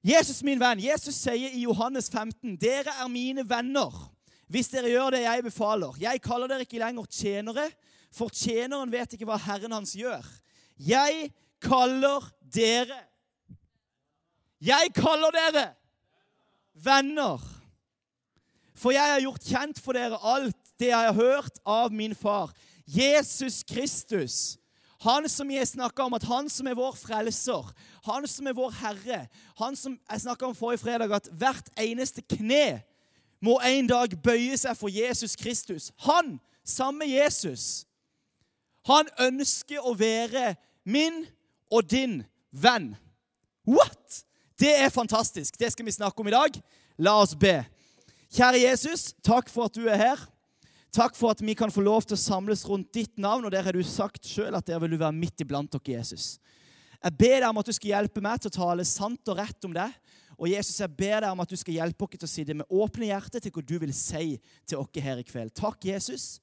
Jesus, min venn, Jesus sier i Johannes 15.: Dere er mine venner hvis dere gjør det jeg befaler. Jeg kaller dere ikke lenger tjenere, for tjeneren vet ikke hva Herren hans gjør. Jeg kaller dere Jeg kaller dere venner. For jeg har gjort kjent for dere alt det jeg har hørt av min far. Jesus Kristus. Han som jeg snakka om, at han som er vår frelser, han som er vår Herre, han som jeg snakka om forrige fredag, at hvert eneste kne må en dag bøye seg for Jesus Kristus. Han, samme Jesus, han ønsker å være min og din venn. What? Det er fantastisk. Det skal vi snakke om i dag. La oss be. Kjære Jesus, takk for at du er her. Takk for at vi kan få lov til å samles rundt ditt navn. Og der har du sagt sjøl at der vil du være midt iblant dere, Jesus. Jeg ber deg om at du skal hjelpe meg til å tale sant og rett om det. Og Jesus, jeg ber deg om at du skal hjelpe oss til å si det med åpne hjerter til hva du vil si til oss her i kveld. Takk, Jesus,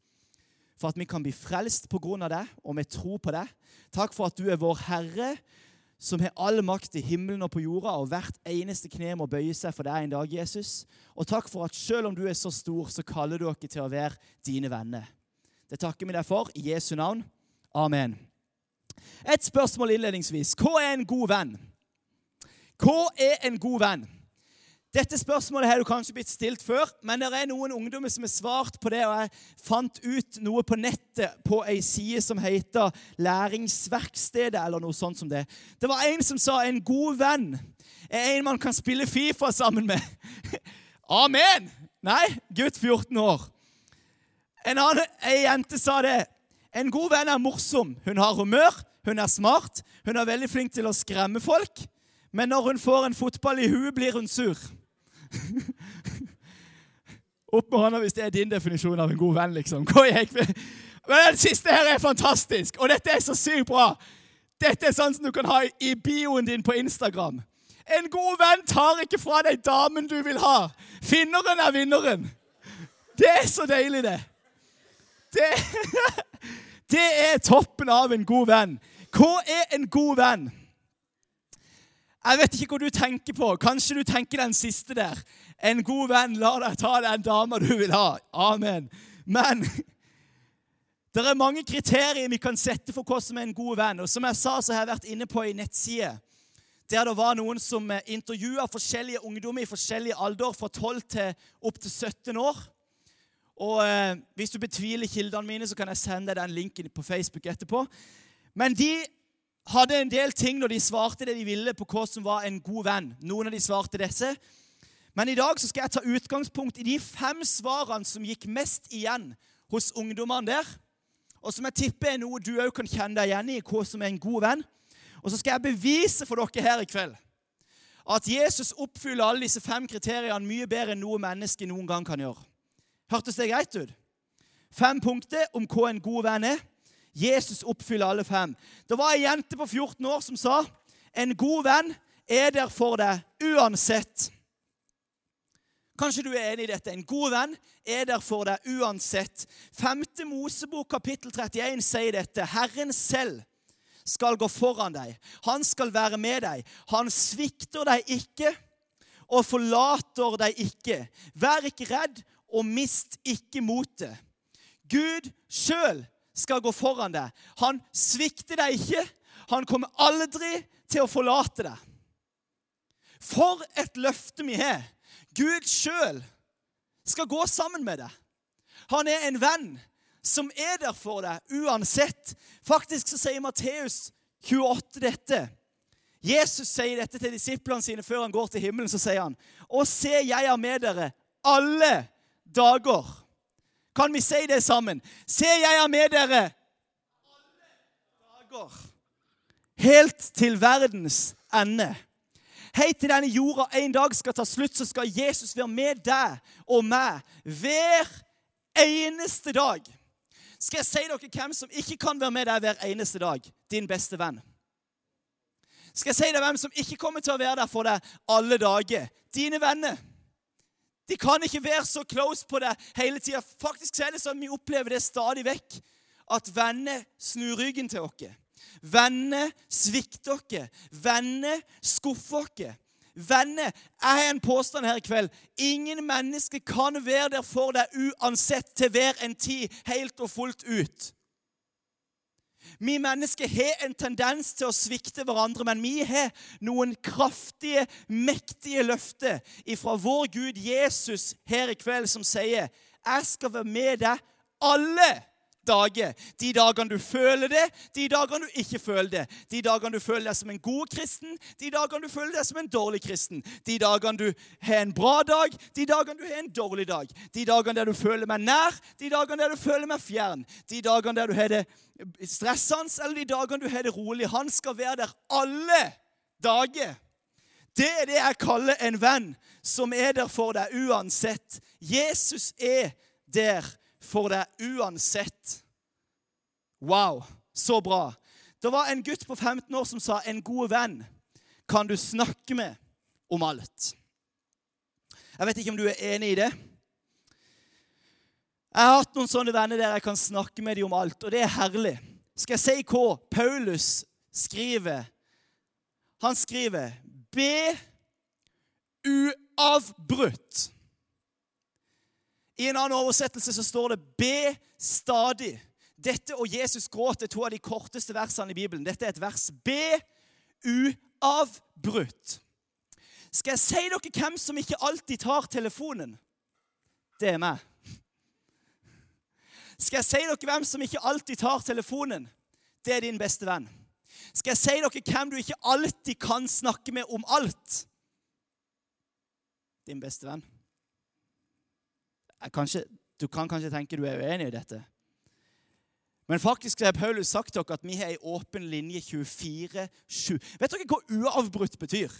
for at vi kan bli frelst på grunn av det, og vi tror på det. Takk for at du er vår Herre, som har all makt i himmelen og på jorda, og hvert eneste kne må bøye seg for deg en dag, Jesus. Og takk for at selv om du er så stor, så kaller du oss til å være dine venner. Det takker vi deg for i Jesu navn. Amen. Et spørsmål innledningsvis. Hva er en god venn? Hva er en god venn? Dette spørsmålet har du kanskje blitt stilt før, men det er noen ungdommer som har svart på det, og jeg fant ut noe på nettet på ei side som heter Læringsverkstedet, eller noe sånt som det. Det var en som sa en god venn er en man kan spille Fifa sammen med. Amen! Nei, gutt 14 år. En annen ei jente sa det. En god venn er morsom. Hun har humør, hun er smart, hun er veldig flink til å skremme folk. Men når hun får en fotball i huet, blir hun sur. Opp med hånda hvis det er din definisjon av en god venn. liksom. Men Den siste her er fantastisk, og dette er så sykt bra. Dette er sånn som du kan ha i bioen din på Instagram. En god venn tar ikke fra deg damen du vil ha. Finneren er vinneren. Det er så deilig, det. Det, det er toppen av en god venn. Hva er en god venn? Jeg vet ikke hva du tenker på. Kanskje du tenker den siste der. En god venn lar deg ta den dama du vil ha. Amen. Men det er mange kriterier vi kan sette for hva som er en god venn. Og som jeg sa, så har jeg vært inne på ei nettside der det var noen som intervjua forskjellige ungdommer i forskjellig alder, fra 12 til opp til 17 år. Og eh, Hvis du betviler kildene mine, så kan jeg sende deg den linken på Facebook etterpå. Men de hadde en del ting når de svarte det de ville på hva som var en god venn. Noen av de svarte disse. Men i dag så skal jeg ta utgangspunkt i de fem svarene som gikk mest igjen hos ungdommene der. Og som jeg tipper er noe du òg kan kjenne deg igjen i, hva som er en god venn. Og så skal jeg bevise for dere her i kveld at Jesus oppfyller alle disse fem kriteriene mye bedre enn noe menneske noen gang kan gjøre. Hørtes det greit ut? Fem punkter om hva en god venn er. Jesus oppfyller alle fem. Det var ei jente på 14 år som sa en god venn er der for deg uansett. Kanskje du er enig i dette. En god venn er der for deg uansett. 5. Mosebok kapittel 31 sier dette. Herren selv skal gå foran deg. Han skal være med deg. Han svikter deg ikke og forlater deg ikke. Vær ikke redd og mist ikke motet. Gud sjøl skal gå foran deg. Han svikter deg ikke. Han kommer aldri til å forlate deg. For et løfte vi har! Gud sjøl skal gå sammen med deg. Han er en venn som er der for deg uansett. Faktisk så sier Matteus 28 dette. Jesus sier dette til disiplene sine før han går til himmelen. Så sier han, Og se, jeg er med dere alle dager kan vi si det sammen? Se, jeg er med dere alle dager. Helt til verdens ende. Hei til denne jorda en dag skal ta slutt, så skal Jesus være med deg og meg hver eneste dag. Skal jeg si dere hvem som ikke kan være med deg hver eneste dag? Din beste venn. Skal jeg si deg hvem som ikke kommer til å være der for deg alle dager? Dine venner. De kan ikke være så close på det hele tida. Faktisk er det sånn vi opplever det stadig vekk. At venner snur ryggen til oss. Venner svikter oss. Venner skuffer oss. Venner, jeg har en påstand her i kveld. Ingen mennesker kan være der for deg uansett til hver en tid, helt og fullt ut. Vi mennesker har en tendens til å svikte hverandre, men vi har noen kraftige, mektige løfter fra vår Gud Jesus her i kveld som sier 'Jeg skal være med deg alle dager. De dagene du føler det, de dagene du ikke føler det. De dagene du føler deg som en god kristen, de dagene du føler deg som en dårlig kristen. De dagene du har en bra dag, de dagene du har en dårlig dag. De dagene der du føler meg nær, de dagene der du føler meg fjern. De dagene der du har det stressende, eller de dagene du har det rolig. Han skal være der alle dager. Det er det jeg kaller en venn som er der for deg uansett. Jesus er der for deg uansett. Wow, så bra. Det var en gutt på 15 år som sa 'En god venn kan du snakke med om alt'. Jeg vet ikke om du er enig i det. Jeg har hatt noen sånne venner der jeg kan snakke med dem om alt, og det er herlig. Skal jeg si hva Paulus skriver? Han skriver 'Be uavbrutt'. I en annen oversettelse så står det 'be stadig'. Dette og Jesus gråt er to av de korteste versene i Bibelen. Dette er et vers. Be uavbrutt. Skal jeg si dere hvem som ikke alltid tar telefonen? Det er meg. Skal jeg si dere hvem som ikke alltid tar telefonen? Det er din beste venn. Skal jeg si dere hvem du ikke alltid kan snakke med om alt? Din beste venn kanskje, Du kan kanskje tenke du er uenig i dette. Men faktisk har Paulus sagt dere at vi har ei åpen linje 24-7. Vet dere hva uavbrutt betyr?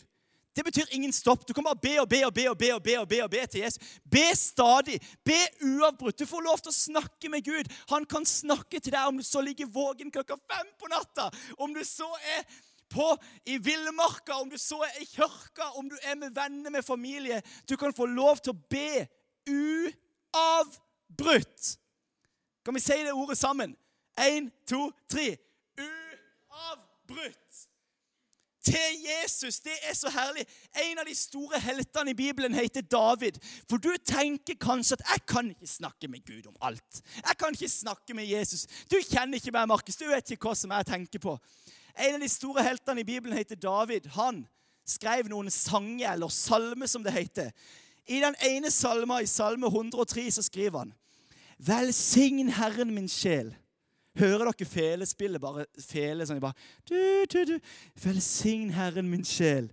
Det betyr ingen stopp. Du kan bare be og be og be og be og be, og be, og be til Jesus. Be stadig. Be uavbrutt. Du får lov til å snakke med Gud. Han kan snakke til deg om du så ligger våken klokka fem på natta. Om du så er på i villmarka, om du så er i kirka, om du er med venner, med familie. Du kan få lov til å be uavbrutt uavbrutt. Kan vi si det ordet sammen? Én, to, tre. Uavbrutt. Til Jesus. Det er så herlig. En av de store heltene i Bibelen heter David. For du tenker kanskje at 'jeg kan ikke snakke med Gud om alt'. Jeg kan ikke snakke med Jesus. Du kjenner ikke meg, Markus. Du vet ikke hva som jeg tenker på. En av de store heltene i Bibelen heter David. Han skrev noen sanger, eller salmer, som det heter. I den ene salma, i Salme 103, så skriver han Velsign Herren min sjel. Hører dere felespillet? Bare fele sånn bare du, du, du. Velsign Herren min sjel.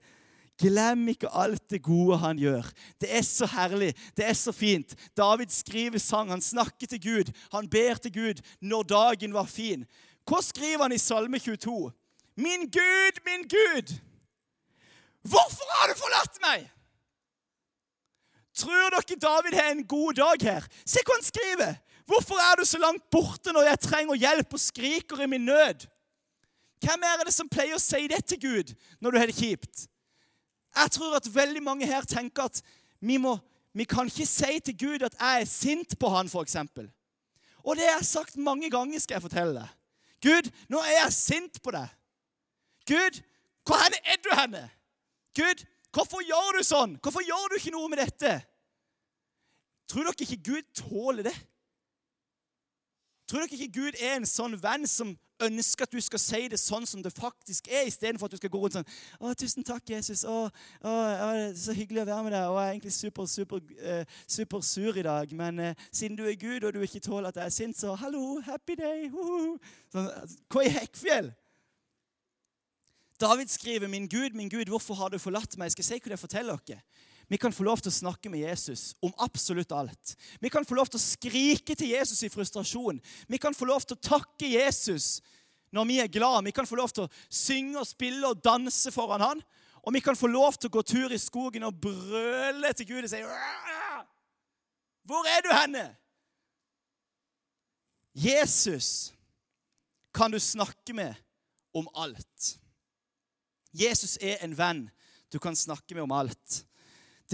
Glem ikke alt det gode han gjør. Det er så herlig. Det er så fint. David skriver sang. Han snakker til Gud. Han ber til Gud når dagen var fin. Hva skriver han i Salme 22? Min Gud, min Gud! Hvorfor har du forlatt meg? Tror dere David har en god dag her? Se hva han skriver! Hvorfor er du så langt borte når jeg trenger hjelp og skriker i min nød? Hvem er det som pleier å si det til Gud når du har det kjipt? Jeg tror at veldig mange her tenker at vi, må, vi kan ikke si til Gud at jeg er sint på han, f.eks. Og det har jeg sagt mange ganger, skal jeg fortelle deg. Gud, nå er jeg sint på deg. Gud, hvor er du henne? Gud, Hvorfor gjør du sånn? Hvorfor gjør du ikke noe med dette? Tror dere ikke Gud tåler det? Tror dere ikke Gud er en sånn venn som ønsker at du skal si det sånn som det faktisk er, istedenfor at du skal gå rundt sånn 'Å, tusen takk, Jesus. Å, å, å, så hyggelig å være med deg.' 'Og jeg er egentlig super, super, uh, super sur i dag, men uh, siden du er Gud, og du ikke tåler at jeg er sint, så hallo, happy day.' Sånn, hva i hekkfjell? David skriver, 'Min Gud, min Gud, hvorfor har du forlatt meg?' Jeg skal si hva det forteller dere. Vi kan få lov til å snakke med Jesus om absolutt alt. Vi kan få lov til å skrike til Jesus i frustrasjon. Vi kan få lov til å takke Jesus når vi er glad. Vi kan få lov til å synge og spille og danse foran han. Og vi kan få lov til å gå tur i skogen og brøle til Gud og si Hvor er du henne? Jesus kan du snakke med om alt. Jesus er en venn du kan snakke med om alt.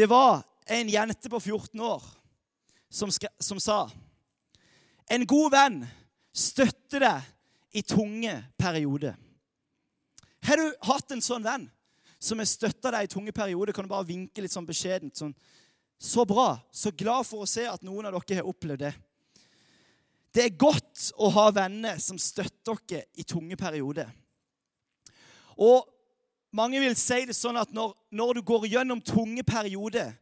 Det var en jente på 14 år som, som sa En god venn støtter deg i tunge perioder. Har du hatt en sånn venn som har støtta deg i tunge perioder, kan du bare vinke litt sånn beskjedent. Sånn. Så bra. Så glad for å se at noen av dere har opplevd det. Det er godt å ha venner som støtter dere i tunge perioder. Og mange vil si det sånn at når, når du går gjennom tunge perioder,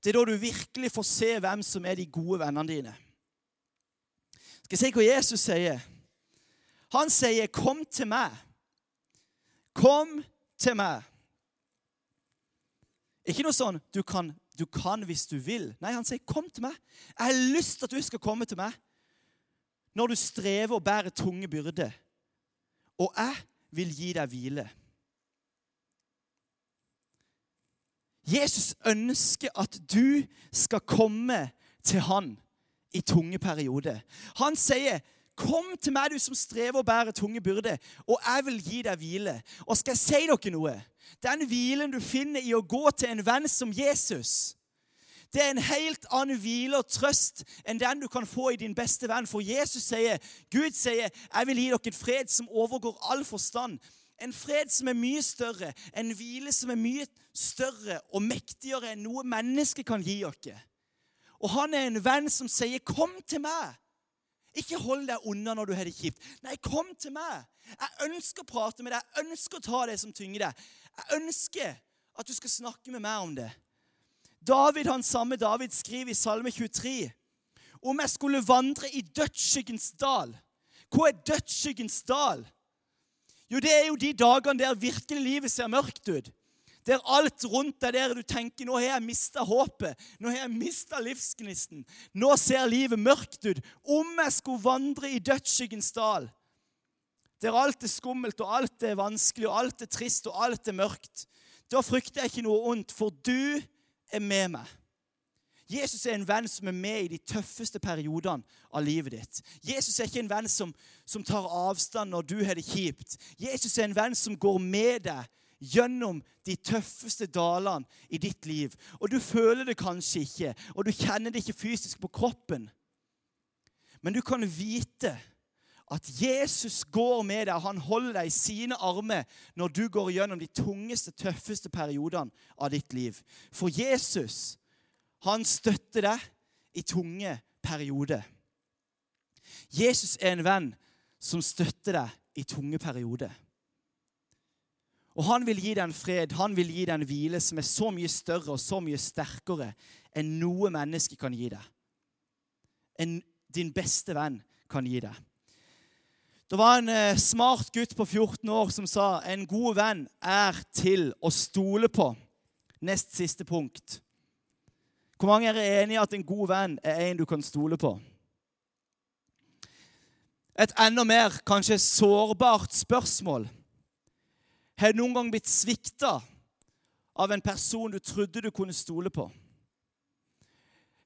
det er da du virkelig får se hvem som er de gode vennene dine. Skal jeg si hva Jesus sier? Han sier, 'Kom til meg'. Kom til meg. Ikke noe sånn du kan, du kan hvis du vil. Nei, han sier, 'Kom til meg'. Jeg har lyst til at du skal komme til meg når du strever og bærer tunge byrder. Og jeg vil gi deg hvile. Jesus ønsker at du skal komme til han i tunge perioder. Han sier, 'Kom til meg, du som strever og bærer tunge byrder, og jeg vil gi deg hvile.' Og skal jeg si dere noe? Den hvilen du finner i å gå til en venn som Jesus, det er en helt annen hvile og trøst enn den du kan få i din beste venn. For Jesus sier, Gud sier, 'Jeg vil gi dere fred som overgår all forstand'. En fred som er mye større, en hvile som er mye større og mektigere enn noe menneske kan gi dere. Og han er en venn som sier, 'Kom til meg'. Ikke hold deg unna når du har det kjipt. Nei, kom til meg. Jeg ønsker å prate med deg. Jeg ønsker å ta det som tynger deg. Jeg ønsker at du skal snakke med meg om det. David, Han samme David skriver i Salme 23 om jeg skulle vandre i dødsskyggens dal. Hva er dødsskyggens dal? Jo, det er jo de dagene der virkelig livet ser mørkt ut. Der alt rundt deg der du tenker nå har jeg mista håpet, nå har jeg mista livsgnisten. Nå ser livet mørkt ut. Om jeg skulle vandre i dødsskyggens dal, der alt er skummelt og alt er vanskelig og alt er trist og alt er mørkt, da frykter jeg ikke noe ondt, for du er med meg. Jesus er en venn som er med i de tøffeste periodene av livet ditt. Jesus er ikke en venn som, som tar avstand når du har det kjipt. Jesus er en venn som går med deg gjennom de tøffeste dalene i ditt liv. Og du føler det kanskje ikke, og du kjenner det ikke fysisk på kroppen. Men du kan vite at Jesus går med deg, og han holder deg i sine armer når du går gjennom de tungeste, tøffeste periodene av ditt liv. For Jesus han støtter deg i tunge perioder. Jesus er en venn som støtter deg i tunge perioder. Og han vil gi deg en fred, han vil gi deg en hvile som er så mye større og så mye sterkere enn noe menneske kan gi deg. Enn din beste venn kan gi deg. Det var en eh, smart gutt på 14 år som sa en god venn er til å stole på. Nest siste punkt. Hvor mange er enig i at en god venn er en du kan stole på? Et enda mer kanskje sårbart spørsmål. Har du noen gang blitt svikta av en person du trodde du kunne stole på?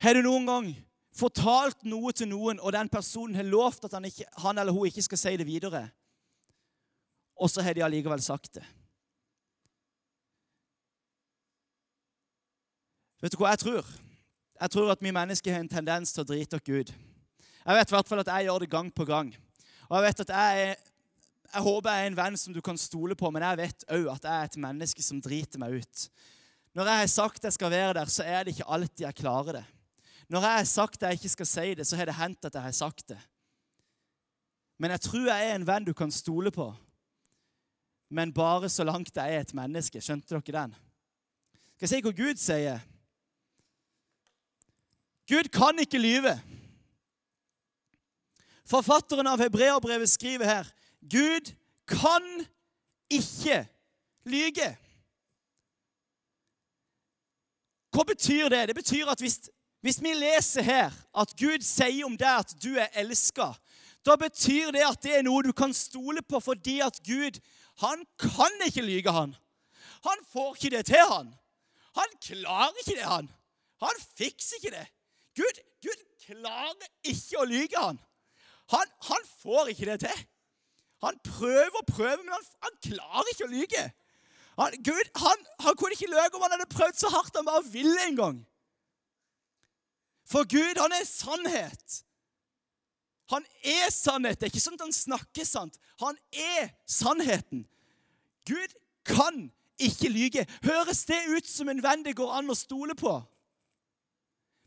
Har du noen gang fortalt noe til noen, og den personen har lovt at han, ikke, han eller hun ikke skal si det videre, og så har de allikevel sagt det? Vet du hva jeg tror? Jeg tror at vi mennesker har en tendens til å drite oss ut. Jeg vet i hvert fall at jeg gjør det gang på gang. Og jeg vet at jeg, jeg håper jeg er en venn som du kan stole på, men jeg vet òg at jeg er et menneske som driter meg ut. Når jeg har sagt jeg skal være der, så er det ikke alltid jeg klarer det. Når jeg har sagt jeg ikke skal si det, så har det hendt at jeg har sagt det. Men jeg tror jeg er en venn du kan stole på. Men bare så langt jeg er et menneske. Skjønte dere den? Skal jeg si hva Gud sier? Gud kan ikke lyve. Forfatteren av Hebreerbrevet skriver her Gud kan ikke lyge. Hva betyr det? Det betyr at hvis, hvis vi leser her at Gud sier om deg at du er elska, da betyr det at det er noe du kan stole på fordi at Gud han kan ikke lyge, han. Han får ikke det til, han. Han klarer ikke det, han. Han fikser ikke det. Gud, Gud klarer ikke å lyge han. han. Han får ikke det til. Han prøver og prøver, men han, han klarer ikke å lyge. Han, Gud, han, han, kunne ikke løye om han hadde prøvd så hardt han bare ville en gang. For Gud, han er sannhet. Han er sannhet. Det er ikke sånn at han snakker sant. Han er sannheten. Gud kan ikke lyge. Høres det ut som en venn det går an å stole på?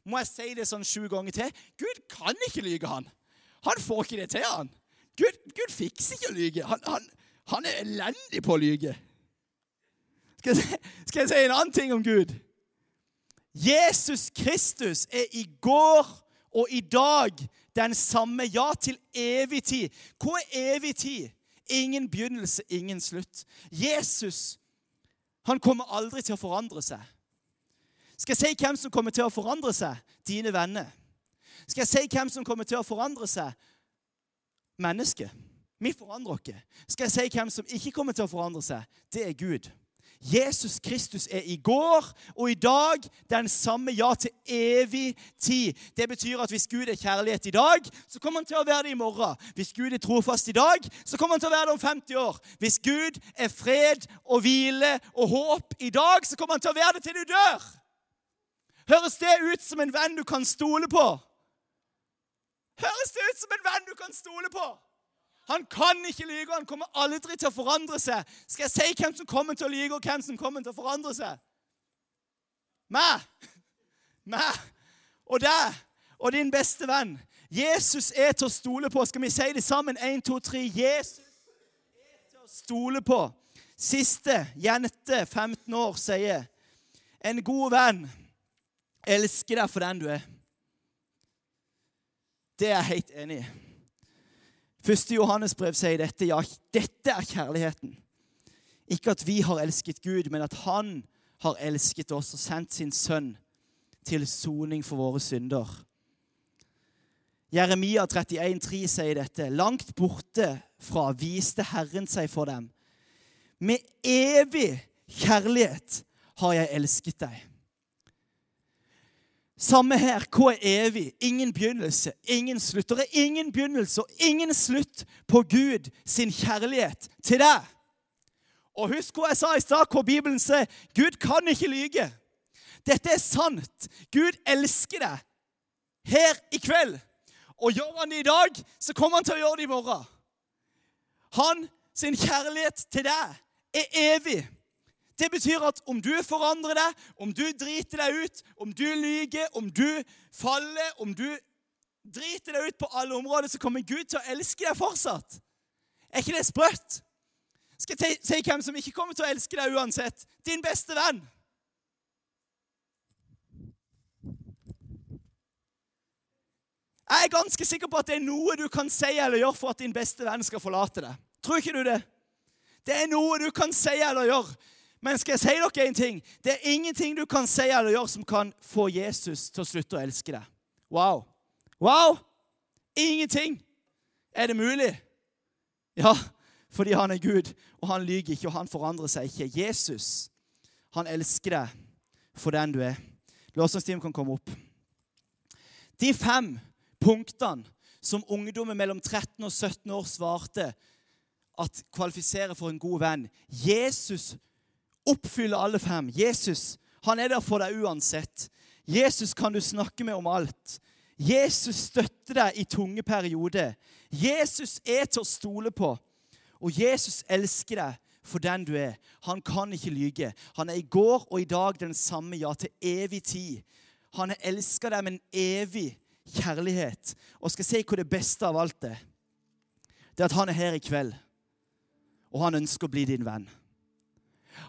Må jeg si det sånn sju ganger til? Gud kan ikke lyge, han. Han får ikke det til, han. Gud, Gud fikser ikke å lyge. Han, han, han, er elendig på å lyge. Skal jeg, skal jeg si en annen ting om Gud? Jesus Kristus er i går og i dag den samme. Ja, til evig tid. Hva er evig tid? Ingen begynnelse, ingen slutt. Jesus han kommer aldri til å forandre seg. Skal jeg si hvem som kommer til å forandre seg? Dine venner. Skal jeg si hvem som kommer til å forandre seg? Mennesket. Vi forandrer oss. Skal jeg si hvem som ikke kommer til å forandre seg? Det er Gud. Jesus Kristus er i går og i dag den samme, ja, til evig tid. Det betyr at hvis Gud er kjærlighet i dag, så kommer han til å være det i morgen. Hvis Gud er trofast i dag, så kommer han til å være det om 50 år. Hvis Gud er fred og hvile og håp i dag, så kommer han til å være det til du dør. Høres det ut som en venn du kan stole på? Høres det ut som en venn du kan stole på? Han kan ikke lyge, han kommer aldri til å forandre seg. Skal jeg si hvem som kommer til å lyge, og hvem som kommer til å forandre seg? Meg. Meg. Og deg. Og din beste venn. Jesus er til å stole på. Skal vi si det sammen? Én, to, tre. Jesus er til å stole på. Siste jente, 15 år, sier en god venn elsker deg for den du er. Det er jeg helt enig i. Første Johannes brev sier dette. Ja, dette er kjærligheten. Ikke at vi har elsket Gud, men at Han har elsket oss og sendt sin sønn til soning for våre synder. Jeremia 31, 31,3 sier dette. Langt borte fra viste Herren seg for dem. Med evig kjærlighet har jeg elsket deg. Samme her. Hva er evig? Ingen begynnelse, ingen slutt. Det er ingen begynnelse og ingen slutt på Gud sin kjærlighet til deg. Og husk hva jeg sa i stad, hvor Bibelen sier. Gud kan ikke lyge. Dette er sant. Gud elsker deg her i kveld. Og gjør han det i dag, så kommer han til å gjøre det i morgen. Han sin kjærlighet til deg er evig. Det betyr at om du forandrer deg, om du driter deg ut, om du lyger, om du faller, om du driter deg ut på alle områder, så kommer Gud til å elske deg fortsatt. Er ikke det sprøtt? Skal jeg si hvem som ikke kommer til å elske deg uansett? Din beste venn. Jeg er ganske sikker på at det er noe du kan si eller gjøre for at din beste venn skal forlate deg. Tror ikke du det? Det er noe du kan si eller gjøre men skal jeg si dere en ting? Det er ingenting du kan si eller gjøre som kan få Jesus til å slutte å elske deg. Wow. Wow! Ingenting. Er det mulig? Ja, fordi han er Gud, og han lyver ikke, og han forandrer seg ikke. Jesus, han elsker deg for den du er. Lovsangstimen kan komme opp. De fem punktene som ungdommen mellom 13 og 17 år svarte at kvalifiserer for en god venn Jesus oppfyller alle fem. Jesus han er der for deg uansett. Jesus kan du snakke med om alt. Jesus støtter deg i tunge perioder. Jesus er til å stole på. Og Jesus elsker deg for den du er. Han kan ikke lyge. Han er i går og i dag den samme, ja, til evig tid. Han elsker deg med en evig kjærlighet. Og skal si hva det beste av alt er? Det er at han er her i kveld, og han ønsker å bli din venn.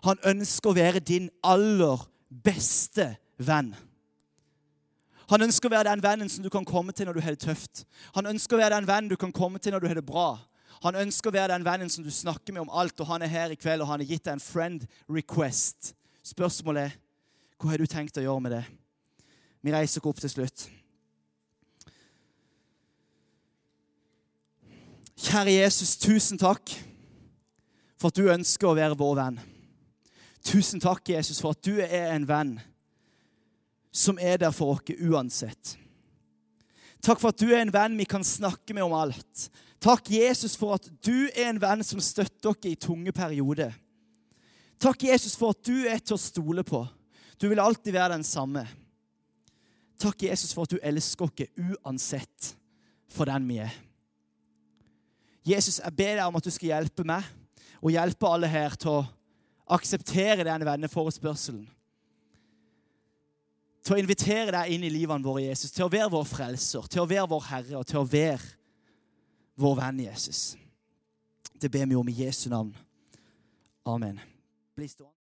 Han ønsker å være din aller beste venn. Han ønsker å være den vennen som du kan komme til når du har det tøft. Han ønsker å være den vennen du kan komme til når du har det bra. Han ønsker å være den vennen som du snakker med om alt, og han er her i kveld, og han har gitt deg en friend request. Spørsmålet er hva har du tenkt å gjøre med det? Vi reiser oss opp til slutt. Kjære Jesus, tusen takk for at du ønsker å være vår venn. Tusen takk, Jesus, for at du er en venn som er der for oss uansett. Takk for at du er en venn vi kan snakke med om alt. Takk, Jesus, for at du er en venn som støtter oss i tunge perioder. Takk, Jesus, for at du er til å stole på. Du vil alltid være den samme. Takk, Jesus, for at du elsker oss uansett for den vi er. Jesus, jeg ber deg om at du skal hjelpe meg og hjelpe alle her til å akseptere denne venneforespørselen. Til å invitere deg inn i livene våre, Jesus. Til å være vår frelser, til å være vår Herre og til å være vår venn Jesus. Det ber vi om i Jesu navn. Amen. Bli stående.